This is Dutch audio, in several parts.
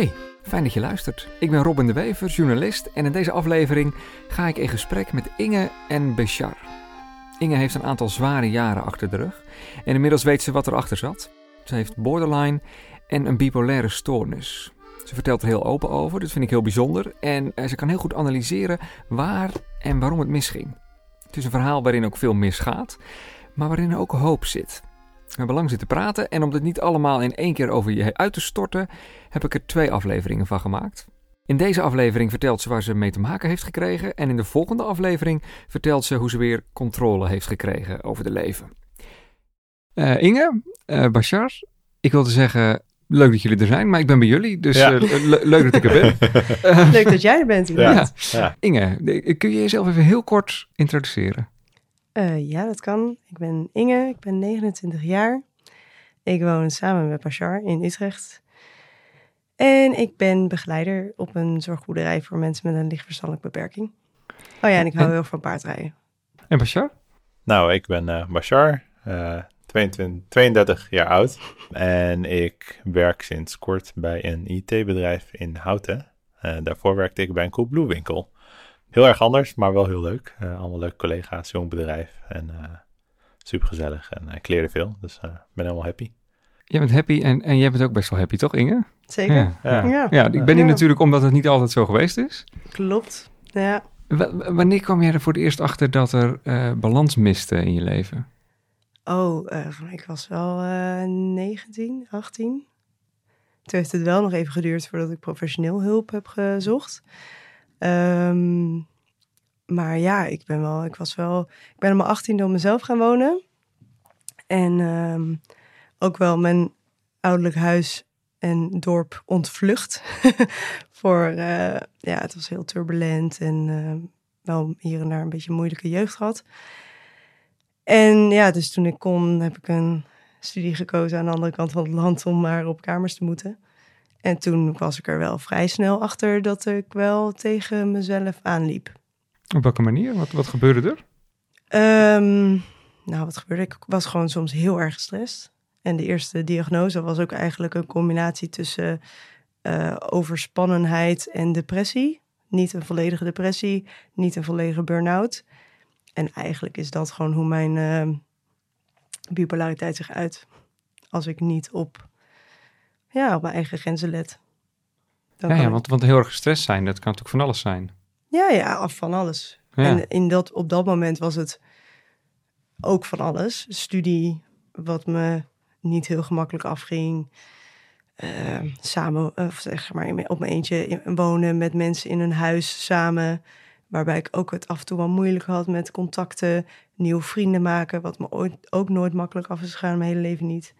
Hey, fijn dat je luistert. Ik ben Robin de Wever, journalist en in deze aflevering ga ik in gesprek met Inge en Beshar. Inge heeft een aantal zware jaren achter de rug en inmiddels weet ze wat erachter zat. Ze heeft borderline en een bipolaire stoornis. Ze vertelt er heel open over, dat vind ik heel bijzonder. En eh, ze kan heel goed analyseren waar en waarom het misging. Het is een verhaal waarin ook veel misgaat, maar waarin er ook hoop zit. We hebben lang zitten praten en om het niet allemaal in één keer over je uit te storten, heb ik er twee afleveringen van gemaakt. In deze aflevering vertelt ze waar ze mee te maken heeft gekregen en in de volgende aflevering vertelt ze hoe ze weer controle heeft gekregen over de leven. Eh, Inge, uh, Bashar, ik wilde zeggen, leuk dat jullie er zijn, maar ik ben bij jullie, dus Ja. eh, le- leuk dat ik er ben. Leuk dat jij er bent, inderdaad. Ja. Inge, kun je jezelf even heel kort introduceren? Eh, ja, dat kan. Ik ben Inge, ik ben 29 jaar. Ik woon samen met Bashar in Utrecht. En ik ben begeleider op een zorgboerderij voor mensen met een lichtverstandelijke beperking. Oh ja, en ik hou En- heel van paardrijden. En Bashar? Nou, ik ben eh Bashar, eh, 22, 32 jaar oud. En ik werk sinds kort bij een IT-bedrijf in Houten. Eh, daarvoor werkte ik bij een Coolblue winkel. Heel erg anders, maar wel heel leuk. Eh, allemaal leuke collega's, jong bedrijf en eh super gezellig. En eh, ik leerde veel, dus eh, ik ben helemaal happy. Jij bent happy en, en jij bent ook best wel happy, toch Inge? Zeker? Ja, Ja. Ja, ja ik ben hier Ja. natuurlijk omdat het niet altijd zo geweest is. klopt. Ja. W- wanneer kwam jij er voor het eerst achter dat er eh, balans miste in je leven? Oh, eh, ik was wel eh 19, 18. Toen heeft het wel nog even geduurd voordat ik professioneel hulp heb gezocht. Ehm, maar ja, ik ben wel, ik was wel, ik ben op mijn 18 op mezelf gaan wonen. En ehm, ook wel mijn ouderlijk huis en dorp ontvlucht. Voor, eh, ja, het was heel turbulent en eh, wel hier en daar een beetje een moeilijke jeugd gehad. En ja, dus toen ik kon, heb ik een studie gekozen aan de andere kant van het land om maar op kamers te moeten. En toen was ik er wel vrij snel achter dat ik wel tegen mezelf aanliep. Op welke manier? Wat, wat gebeurde er? Ehm, nou, wat gebeurde? Ik was gewoon soms heel erg gestrest. En de eerste diagnose was ook eigenlijk een combinatie tussen eh, overspannenheid en depressie. Niet een volledige depressie, niet een volledige burn-out. En eigenlijk is dat gewoon hoe mijn eh, bipolariteit zich uit. Als ik niet op, ja, op mijn eigen grenzen let. Dan Ja, ja ik- want, want heel erg gestrest zijn, dat kan natuurlijk van alles zijn. ja, ja, af van alles. Ja. En in dat, op dat moment was het ook van alles. Studie, wat me niet heel gemakkelijk afging. Eh, samen, of zeg maar, op mijn eentje wonen met mensen in een huis samen. Waarbij ik ook het af en toe wel moeilijk had met contacten, nieuwe vrienden maken. Wat me ooit ook nooit makkelijk af is gegaan, mijn hele leven niet.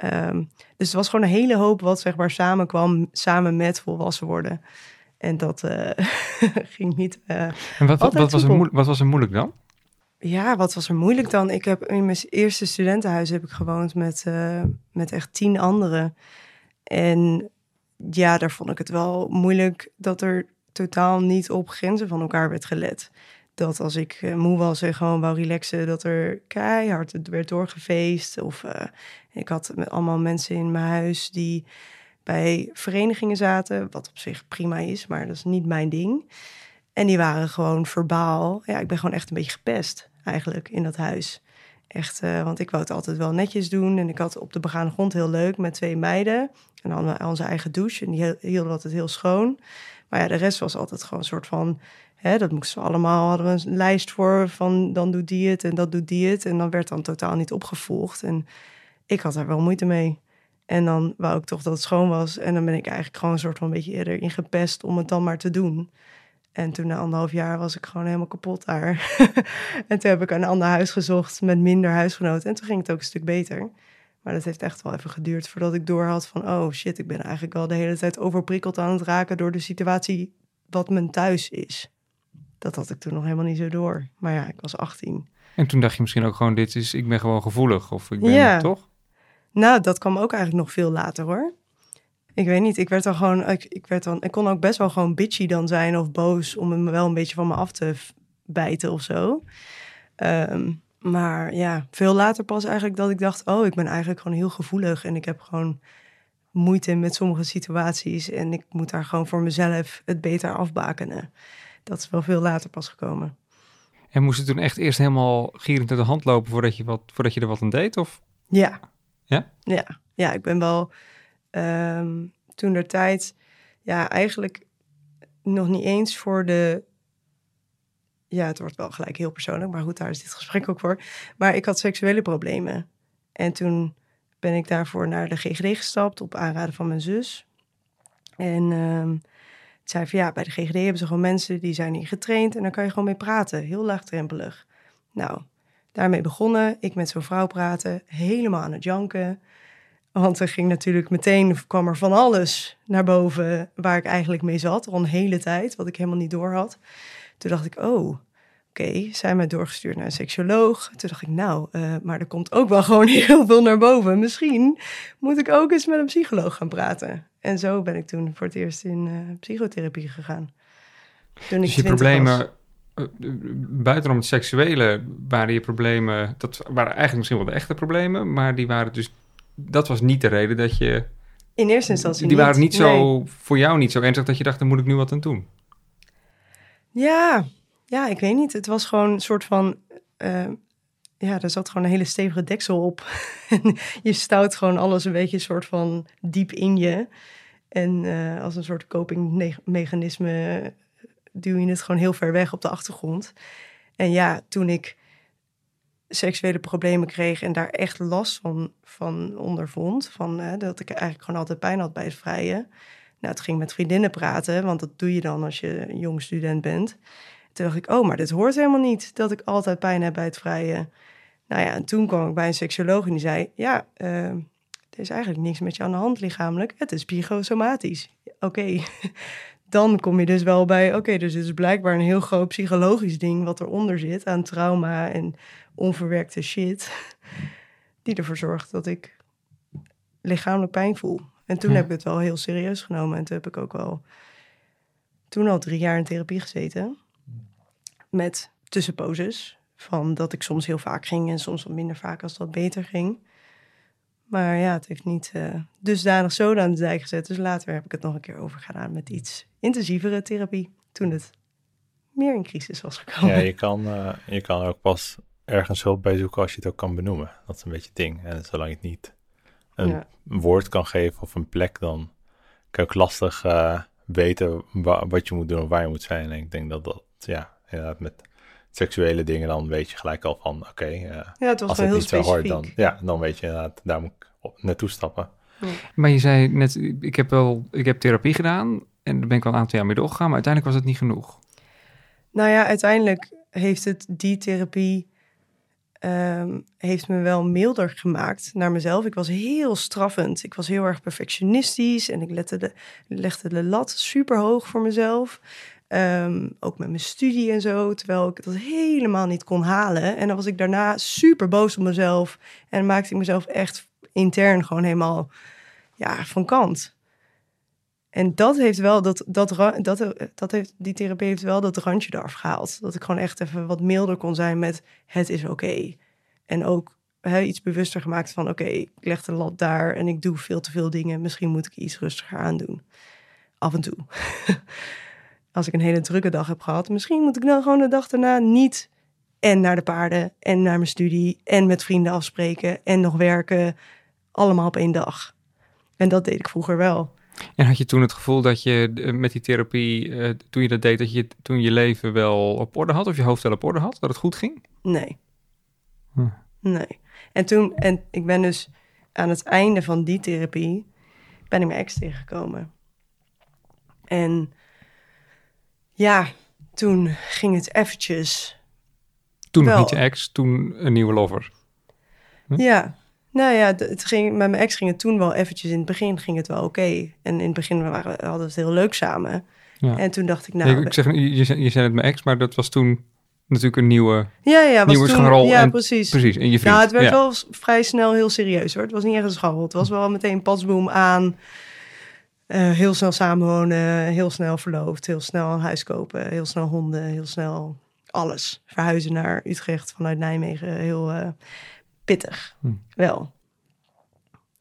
Ehm, dus het was gewoon een hele hoop wat zeg maar samenkwam, samen met volwassen worden. En dat eh, ging niet. eh, En wat, wat, was er wat was er moeilijk dan? ja, wat was er moeilijk dan? Ik heb in mijn eerste studentenhuis heb ik gewoond met, eh, met echt tien anderen. En ja, daar vond ik het wel moeilijk dat er totaal niet op grenzen van elkaar werd gelet. Dat als ik eh, moe was en gewoon wou relaxen, dat er keihard werd doorgefeest. Of eh, ik had allemaal mensen in mijn huis die bij verenigingen zaten, wat op zich prima is, maar dat is niet mijn ding. En die waren gewoon verbaal. Ja, ik ben gewoon echt een beetje gepest eigenlijk in dat huis. Echt, eh, want ik wou het altijd wel netjes doen. En ik had op de begane grond heel leuk met twee meiden. En dan onze eigen douche. En die hielden altijd heel schoon. Maar ja, de rest was altijd gewoon een soort van... Hè, dat moesten we allemaal, hadden we een lijst voor van dan doet die het en dat doet die het. En dan werd dan totaal niet opgevolgd. En ik had daar wel moeite mee. En dan wou ik toch dat het schoon was. En dan ben ik eigenlijk gewoon een soort van een beetje eerder ingepest om het dan maar te doen. En toen na anderhalf jaar was ik gewoon helemaal kapot daar. en toen heb ik een ander huis gezocht met minder huisgenoten. En toen ging het ook een stuk beter. Maar dat heeft echt wel even geduurd voordat ik doorhad van... oh shit, ik ben eigenlijk wel de hele tijd overprikkeld aan het raken... door de situatie wat mijn thuis is. Dat had ik toen nog helemaal niet zo door. Maar ja, ik was 18. En toen dacht je misschien ook gewoon, dit is, ik ben gewoon gevoelig. Of ik ben, Ja. toch? Nou, dat kwam ook eigenlijk nog veel later hoor. Ik weet niet, ik werd dan gewoon, ik, ik, werd dan, ik kon ook best wel gewoon bitchy dan zijn of boos om hem wel een beetje van me af te bijten of zo. Ehm, maar ja, veel later pas eigenlijk dat ik dacht, oh, ik ben eigenlijk gewoon heel gevoelig en ik heb gewoon moeite met sommige situaties. En ik moet daar gewoon voor mezelf het beter afbakenen. Dat is wel veel later pas gekomen. En moest het toen echt eerst helemaal gierend uit de hand lopen voordat je, wat, voordat je er wat aan deed? Of? Ja. Ja? Ja, ja ik ben wel ehm, toen de tijd, ja, eigenlijk nog niet eens voor de. Ja, het wordt wel gelijk heel persoonlijk, maar goed, daar is dit gesprek ook voor. Maar ik had seksuele problemen. En toen ben ik daarvoor naar de GGD gestapt op aanraden van mijn zus. En ehm zei van ja, bij de GGD hebben ze gewoon mensen die zijn hier getraind en daar kan je gewoon mee praten. Heel laagdrempelig. Nou, daarmee begonnen. Ik met zo'n vrouw praten, helemaal aan het janken. Want er ging natuurlijk meteen, kwam er van alles naar boven waar ik eigenlijk mee zat. Al een hele tijd, wat ik helemaal niet door had. Toen dacht ik, oh, oké, zijn mij doorgestuurd naar een seksoloog. Toen dacht ik, nou, uh, maar er komt ook wel gewoon heel veel naar boven. Misschien moet ik ook eens met een psycholoog gaan praten. En zo ben ik toen voor het eerst in uh, psychotherapie gegaan. Toen dus je problemen, uh, buitenom het seksuele, waren je problemen, dat waren eigenlijk misschien wel de echte problemen, maar die waren dus, dat was niet de reden dat je... In eerste instantie Die waren niet zo, voor jou niet zo ernstig dat je dacht, daar moet ik nu wat aan doen. Ja, ja, ik weet niet. Het was gewoon een soort van. Uh, ja, er zat gewoon een hele stevige deksel op. je stout gewoon alles een beetje soort van diep in je. En uh, als een soort copingmechanisme duw je het gewoon heel ver weg op de achtergrond. En ja, toen ik seksuele problemen kreeg en daar echt last van, van ondervond, van, dat ik eigenlijk gewoon altijd pijn had bij het vrijen. Nou, het ging met vriendinnen praten, want dat doe je dan als je een jong student bent. Toen dacht ik, oh, maar dit hoort helemaal niet dat ik altijd pijn heb bij het vrije. Nou ja, en toen kwam ik bij een seksoloog en die zei, ja, uh, er is eigenlijk niks met je aan de hand lichamelijk. Het is psychosomatisch. Oké, okay. dan kom je dus wel bij, oké, okay, dus het is blijkbaar een heel groot psychologisch ding wat eronder zit aan trauma en onverwerkte shit. Die ervoor zorgt dat ik lichamelijk pijn voel. En toen Ja. heb ik het wel heel serieus genomen. En toen heb ik ook wel toen al drie jaar in therapie gezeten. Met tussenposes. Van dat ik soms heel vaak ging en soms wat minder vaak als dat beter ging. Maar ja, het heeft niet eh, dusdanig zoden aan de dijk gezet. Dus later heb ik het nog een keer overgedaan met iets intensievere therapie. Toen het meer in crisis was gekomen. Ja, je kan, eh, je kan ook pas ergens hulp bij zoeken als je het ook kan benoemen. Dat is een beetje het ding. En zolang je het niet een Ja. woord kan geven of een plek, dan kan je ook lastig eh, weten wa- wat je moet doen of waar je moet zijn. En ik denk dat dat, ja, inderdaad met seksuele dingen, dan weet je gelijk al van, oké, eh, Ja, het was als wel het heel niet zo hoort, specifiek. dan, ja, dan weet je inderdaad, daar moet ik op, naartoe stappen. Maar je zei net, ik heb wel, ik heb therapie gedaan en daar ben ik wel een aantal jaar mee doorgegaan, maar uiteindelijk was het niet genoeg. Nou ja, uiteindelijk heeft het die therapie ehm, heeft me wel milder gemaakt naar mezelf. Ik was heel straffend. Ik was heel erg perfectionistisch en ik lette de, legde de lat super hoog voor mezelf. Ehm, ook met mijn studie en zo, terwijl ik dat helemaal niet kon halen. En dan was ik daarna super boos op mezelf en maakte ik mezelf echt intern gewoon helemaal ja, van kant. En dat heeft wel, dat, dat, dat, dat heeft, die therapie heeft wel dat randje eraf gehaald. Dat ik gewoon echt even wat milder kon zijn met het is oké. En ook iets bewuster gemaakt van oké, ik leg de lat daar en ik doe veel te veel dingen. Misschien moet ik iets rustiger aandoen. Af en toe. Als ik een hele drukke dag heb gehad, misschien moet ik dan gewoon de dag daarna niet en naar de paarden en naar mijn studie en met vrienden afspreken en nog werken. Allemaal op één dag. En dat deed ik vroeger wel. En had je toen het gevoel dat je eh, met die therapie, eh, toen je dat deed, dat je toen je leven wel op orde had, of je hoofd wel op orde had, dat het goed ging? Nee. Hm. Nee. En toen, en ik ben dus aan het einde van die therapie, ben ik mijn ex tegengekomen. En ja, toen ging het eventjes, Toen nog niet je ex, toen een nieuwe lover. Hm? ja. Nou ja, het ging, met mijn ex ging het toen wel eventjes, in het begin ging het wel oké. En in het begin waren, we hadden we het heel leuk samen. Ja. En toen dacht ik, nou... ik, ik zeg, je, je zei je zei het mijn ex, maar dat was toen natuurlijk een nieuwe, ja, ja, was nieuwe toen, scharrel Ja, en- precies. precies, en je vriend. Nou, het werd ja. wel vrij snel heel serieus hoor. Het was niet echt een scharrel. Het was wel meteen padsboom aan. Eh, heel snel samenwonen, heel snel verloofd, heel snel een huis kopen, heel snel honden, heel snel alles. Verhuizen naar Utrecht vanuit Nijmegen, heel eh, pittig. Hm. Wel.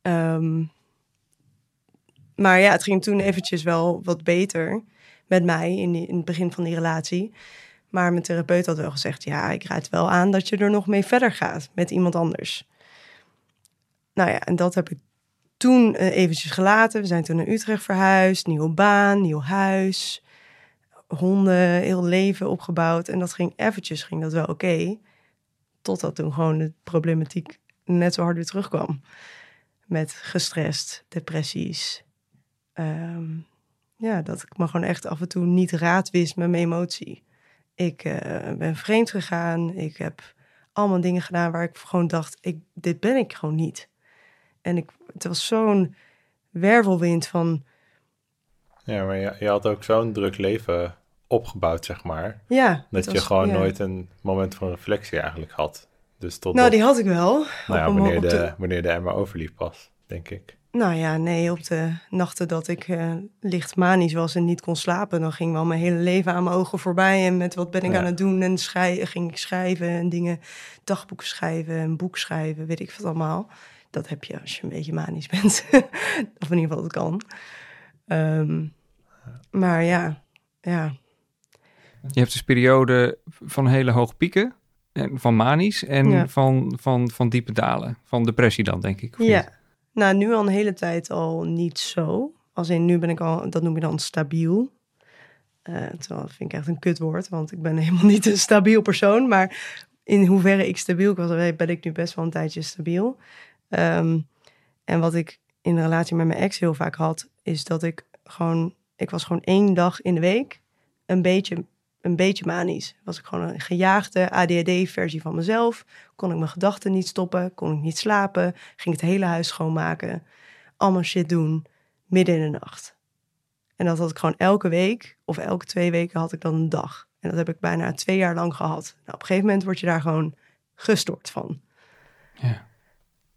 Ehm, maar ja, het ging toen eventjes wel wat beter met mij in, die, in het begin van die relatie. Maar mijn therapeut had wel gezegd: ja, ik raad wel aan dat je er nog mee verder gaat met iemand anders. Nou ja, en dat heb ik toen uh, eventjes gelaten. We zijn toen naar Utrecht verhuisd, nieuwe baan, nieuw huis, honden, heel leven opgebouwd. En dat ging eventjes, ging dat wel oké. totdat toen gewoon de problematiek net zo hard weer terugkwam. Met gestrest, depressies. Ehm, ja, dat ik me gewoon echt af en toe niet raad wist met mijn emotie. Ik uh, ben vreemd gegaan. Ik heb allemaal dingen gedaan waar ik gewoon dacht, ik, dit ben ik gewoon niet. En ik, het was zo'n wervelwind van... Ja, maar je, je had ook zo'n druk leven opgebouwd, zeg maar. Ja. Dat je gewoon nooit een moment van reflectie eigenlijk had. Dus tot nou, die had ik wel. Nou ja, wanneer, de, de, wanneer de Emma overliep pas, denk ik. Nou ja, nee, op de nachten dat ik uh, licht manisch was en niet kon slapen, dan ging wel mijn hele leven aan mijn ogen voorbij. En met wat ben ik aan het doen? En schrijven, ging ik schrijven en dingen, dagboeken schrijven, een boek schrijven, weet ik wat allemaal. Dat heb je als je een beetje manisch bent. of in ieder geval dat kan. Um, maar ja, ja. Je hebt dus periode van hele hoge pieken, en van manisch en ja. van, van, van diepe dalen. Van depressie dan, denk ik. Ja. Niet? Nou, nu al een hele tijd al niet zo. Als in nu ben ik al, dat noem je dan stabiel. Uh, terwijl dat vind ik echt een kutwoord, want ik ben helemaal niet een stabiel persoon. Maar in hoeverre ik stabiel was, ben ik nu best wel een tijdje stabiel. Um, en wat ik in de relatie met mijn ex heel vaak had, is dat ik gewoon, ik was gewoon één dag in de week een beetje, een beetje manisch. Was ik gewoon een gejaagde ADHD-versie van mezelf. Kon ik mijn gedachten niet stoppen, kon ik niet slapen, ging het hele huis schoonmaken, allemaal shit doen, midden in de nacht. En dat had ik gewoon elke week of elke twee weken had ik dan een dag. En dat heb ik bijna twee jaar lang gehad. Nou, op een gegeven moment word je daar gewoon gestort van. Ja.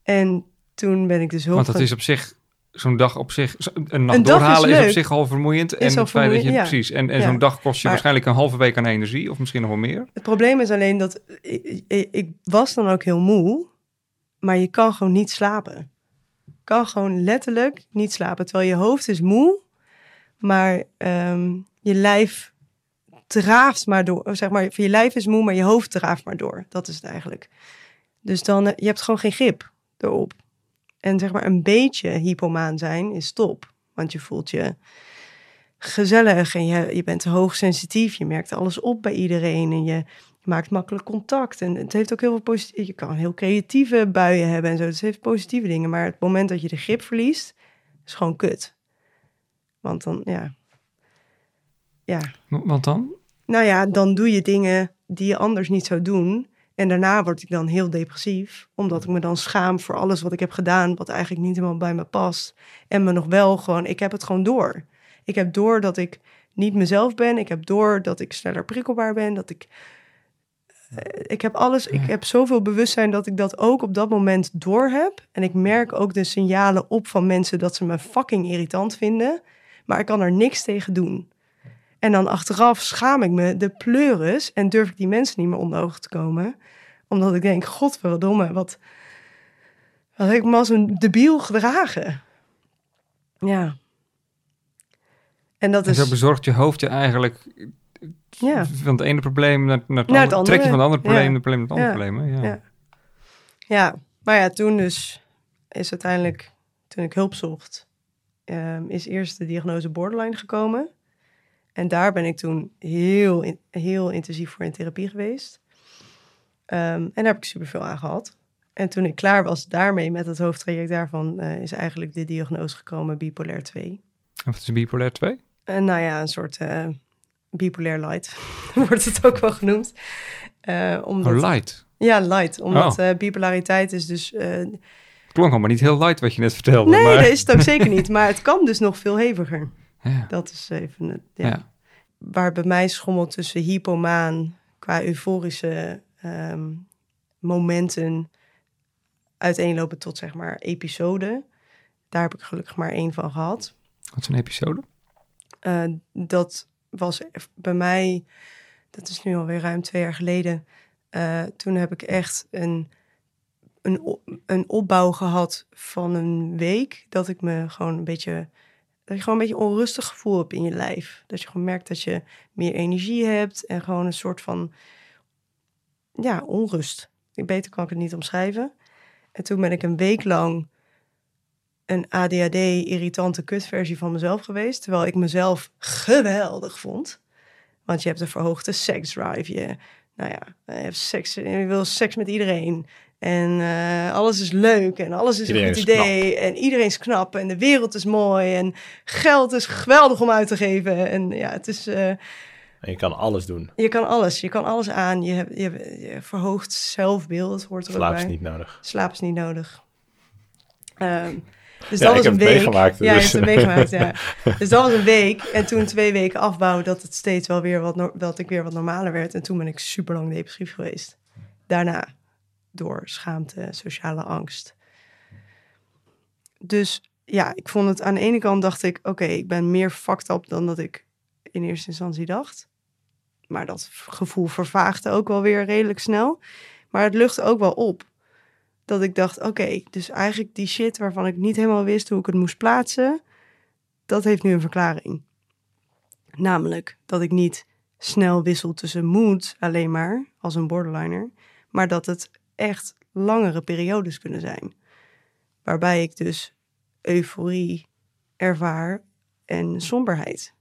En toen ben ik dus hulp... Want dat is op zich, zo'n dag op zich, een nacht een doorhalen is, is, op zich al vermoeiend. Is en het feit dat je, ja. precies, en, en Ja. zo'n dag kost je Maar- waarschijnlijk een halve week aan energie, of misschien nog wel meer. Het probleem is alleen dat ik, ik, ik was dan ook heel moe, maar je kan gewoon niet slapen. Je kan gewoon letterlijk niet slapen, terwijl je hoofd is moe, maar ehm, je lijf draaft maar door. Zeg maar, je lijf is moe, maar je hoofd draaft maar door. Dat is het eigenlijk. Dus dan, eh, je hebt gewoon geen grip erop. En zeg maar een beetje hypomaan zijn is top, want je voelt je gezellig en je, je bent hoogsensitief. Je merkt alles op bij iedereen en je maakt makkelijk contact. En het heeft ook heel veel positieve... Je kan heel creatieve buien hebben en zo. Dus het heeft positieve dingen. Maar het moment dat je de grip verliest, is gewoon kut. Want dan, ja... Ja, Want dan? nou ja, dan doe je dingen die je anders niet zou doen. En daarna word ik dan heel depressief, omdat ik me dan schaam voor alles wat ik heb gedaan, wat eigenlijk niet helemaal bij me past. En me nog wel gewoon, ik heb het gewoon door. Ik heb door dat ik niet mezelf ben. Ik heb door dat ik sneller prikkelbaar ben. Dat ik. eh, Ik heb alles, ik heb zoveel bewustzijn dat ik dat ook op dat moment door heb. En ik merk ook de signalen op van mensen dat ze me fucking irritant vinden. Maar ik kan er niks tegen doen. En dan achteraf schaam ik me de pleuris en durf ik die mensen niet meer onder ogen te komen. Omdat ik denk, godverdomme, wat, wat heb ik me als een debiel gedragen. Ja. En dat En zo is, bezorgt je hoofd je eigenlijk ja, van het ene probleem naar, naar het, Naar het andere. Trek je van het andere, probleem ja. naar het probleem naar het andere Ja. probleem. Ja. ja. Maar ja, toen dus is uiteindelijk, toen ik hulp zocht, ehm, is eerst de diagnose borderline gekomen. En daar ben ik toen heel, in- heel intensief voor in therapie geweest. Ehm, en daar heb ik superveel aan gehad. En toen ik klaar was daarmee met het hoofdtraject daarvan, eh, is eigenlijk de diagnose gekomen bipolair 2. Of het is bipolair 2? En nou ja, een soort eh bipolair light wordt het ook wel genoemd. Eh, omdat, Oh, light. Ja, light. Omdat Oh. eh, bipolariteit is dus... eh, Klonk allemaal niet heel light wat je net vertelde. nee, maar... dat is het ook zeker niet. Maar het kan dus nog veel heviger. Ja. Dat is even... het- Ja. Ja. Waar bij mij schommelt tussen hypomaan qua euforische ehm, momenten uiteenlopen tot zeg maar episoden. Daar heb ik gelukkig maar één van gehad. Wat is een episode? Eh, dat was bij mij, dat is nu alweer ruim twee jaar geleden. eh, toen heb ik echt een, een, een opbouw gehad van een week. Dat ik me gewoon een beetje dat je gewoon een beetje onrustig gevoel hebt in je lijf. Dat je gewoon merkt dat je meer energie hebt en gewoon een soort van, ja, onrust. Beter kan ik het niet omschrijven. En toen ben ik een week lang een ADHD-irritante kutversie van mezelf geweest. Terwijl ik mezelf geweldig vond. Want je hebt een verhoogde seksdrive. Je, nou ja, je, hebt seks, je wil seks met iedereen. En uh, alles is leuk en alles is Iedereen een goed idee. En iedereen is knap en de wereld is mooi. En geld is geweldig om uit te geven. En ja, het is... Uh, En je kan alles doen. je kan alles. Je kan alles aan. Je hebt je, je verhoogt zelfbeeld. Hoort er ook Slaap is niet nodig. Slaap is niet nodig. Ehm, dus Ja, dat was een week. meegemaakt, Ja, je dus- hebt het meegemaakt, ja. Dus dat was een week. En toen twee weken afbouwen dat het steeds wel weer wat, no- dat ik weer wat normaler werd. En toen ben ik super lang depressief geweest. Daarna door schaamte, sociale angst. Dus ja, ik vond het aan de ene kant dacht ik, oké, ik ben meer fucked up dan dat ik in eerste instantie dacht. Maar dat gevoel vervaagde ook wel weer redelijk snel. Maar het luchtte ook wel op. Dat ik dacht, oké, dus eigenlijk die shit waarvan ik niet helemaal wist hoe ik het moest plaatsen, dat heeft nu een verklaring. Namelijk dat ik niet snel wissel tussen mood alleen maar als een borderliner, maar dat het echt langere periodes kunnen zijn. Waarbij ik dus euforie ervaar en somberheid.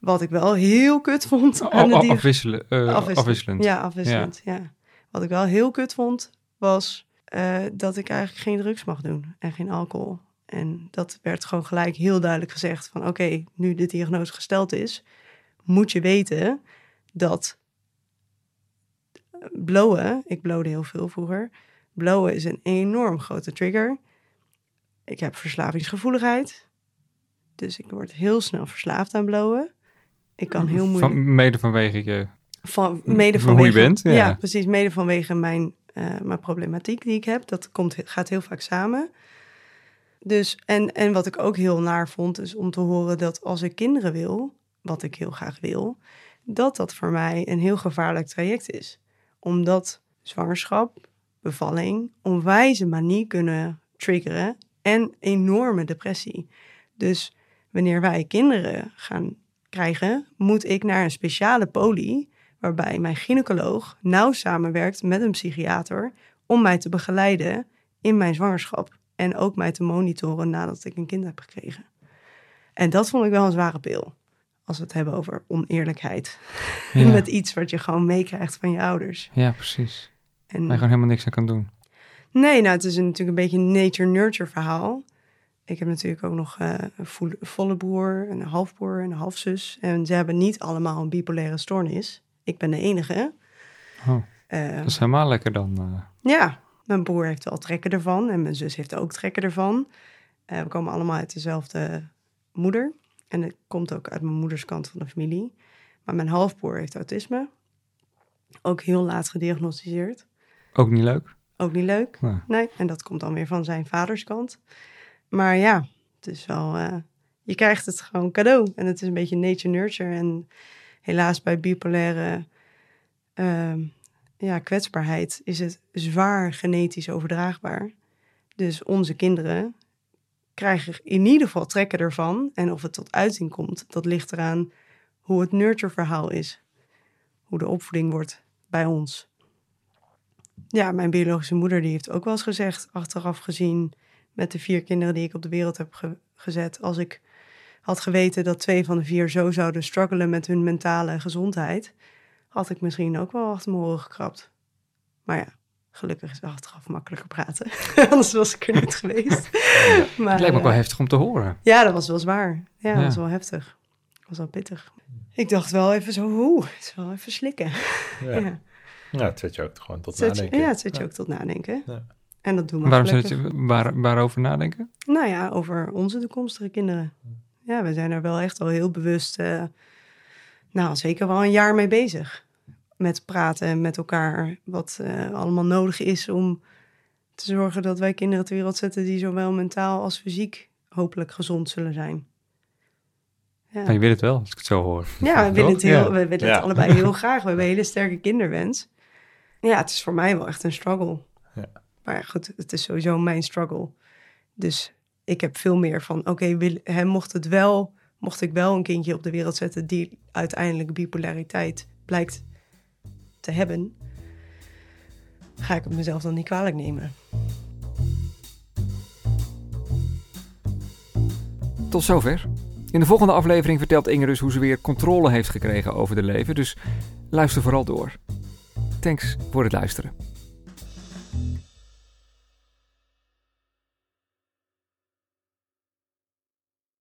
Wat ik wel heel kut vond aan Af- de diag- afwisselen, eh, Afwisselend. afwisselend. Ja, afwisselend. Ja. Wat ik wel heel kut vond, was eh, dat ik eigenlijk geen drugs mag doen en geen alcohol. En dat werd gewoon gelijk heel duidelijk gezegd van oké, nu de diagnose gesteld is, moet je weten dat blowen, ik blowde heel veel vroeger, blowen is een enorm grote trigger. Ik heb verslavingsgevoeligheid, dus ik word heel snel verslaafd aan blowen. Ik kan heel moeilijk... Van, mede vanwege je... Van, mede Van hoe vanwege, je bent, ja. precies. Mede vanwege mijn, eh, mijn problematiek die ik heb. Dat komt, gaat heel vaak samen. Dus, en, en wat ik ook heel naar vond, is om te horen dat als ik kinderen wil, wat ik heel graag wil, dat dat voor mij een heel gevaarlijk traject is. Omdat zwangerschap, bevalling, onwijze manie kunnen triggeren en enorme depressie. Dus wanneer wij kinderen gaan krijgen, moet ik naar een speciale poli, waarbij mijn gynaecoloog nauw samenwerkt met een psychiater om mij te begeleiden in mijn zwangerschap en ook mij te monitoren nadat ik een kind heb gekregen. En dat vond ik wel een zware pil. Als we het hebben over oneerlijkheid. Ja, Met iets wat je gewoon meekrijgt van je ouders. ja precies. En, Waar je gewoon helemaal niks aan kan doen. Nee, nou, het is een- natuurlijk een beetje een nature-nurture verhaal. Ik heb natuurlijk ook nog eh, een volle broer, een halfbroer en een halfzus. En ze hebben niet allemaal een bipolaire stoornis. Ik ben de enige. Oh, Eh, dat is helemaal lekker dan. eh. ja, mijn broer heeft wel trekken ervan en mijn zus heeft ook trekken ervan. We komen allemaal uit dezelfde moeder. En het komt ook uit mijn moeders kant van de familie. Maar mijn halfbroer heeft autisme. Ook heel laat gediagnosticeerd. Ook niet leuk. Ook niet leuk. Nee, en dat komt dan weer van zijn vaders kant. Maar ja, het is wel... eh, je krijgt het gewoon cadeau. En het is een beetje nature-nurture. En helaas bij bipolaire ehm, ja, kwetsbaarheid is het zwaar genetisch overdraagbaar. Dus onze kinderen krijgen in ieder geval trekken ervan. En of het tot uiting komt, dat ligt eraan hoe het nurture-verhaal is. Hoe de opvoeding wordt bij ons. Ja, mijn biologische moeder die heeft ook wel eens gezegd, achteraf gezien, met de vier kinderen die ik op de wereld heb ge- gezet, als ik had geweten dat twee van de vier zo zouden struggelen met hun mentale gezondheid, had ik misschien ook wel achter mijn oren gekrapt. Maar ja, gelukkig is achteraf makkelijker praten. Anders was ik er niet geweest. Maar, het lijkt me ook wel eh, heftig om te horen. ja, dat was wel zwaar. Ja, dat Ja. was wel heftig. Dat was wel pittig. Ik dacht wel even zo, oeh, het is wel even slikken. Ja, Ja. ja. het zet je ook gewoon tot Zet je- nadenken. ja, het zet je ook tot nadenken. Ja. En dat doen we Waarom zit gelukkig. je, waar, waarover nadenken? Nou ja, over onze toekomstige kinderen. Ja, we zijn er wel echt al heel bewust, eh, nou zeker wel een jaar mee bezig. Met praten met elkaar, wat eh, allemaal nodig is om te zorgen dat wij kinderen ter wereld zetten die zowel mentaal als fysiek hopelijk gezond zullen zijn. Ja. Nou, je weet het wel, als ik het zo hoor. Ja, we willen het, heel, Ja. we willen Ja. het allebei heel graag. We hebben een hele sterke kinderwens. Ja, het is voor mij wel echt een struggle. Ja. Maar goed, het is sowieso mijn struggle. Dus ik heb veel meer van, oké, okay, mocht het wel, mocht ik wel een kindje op de wereld zetten die uiteindelijk bipolariteit blijkt te hebben, ga ik het mezelf dan niet kwalijk nemen. Tot zover. In de volgende aflevering vertelt Inge dus hoe ze weer controle heeft gekregen over de leven, dus luister vooral door. Thanks voor het luisteren.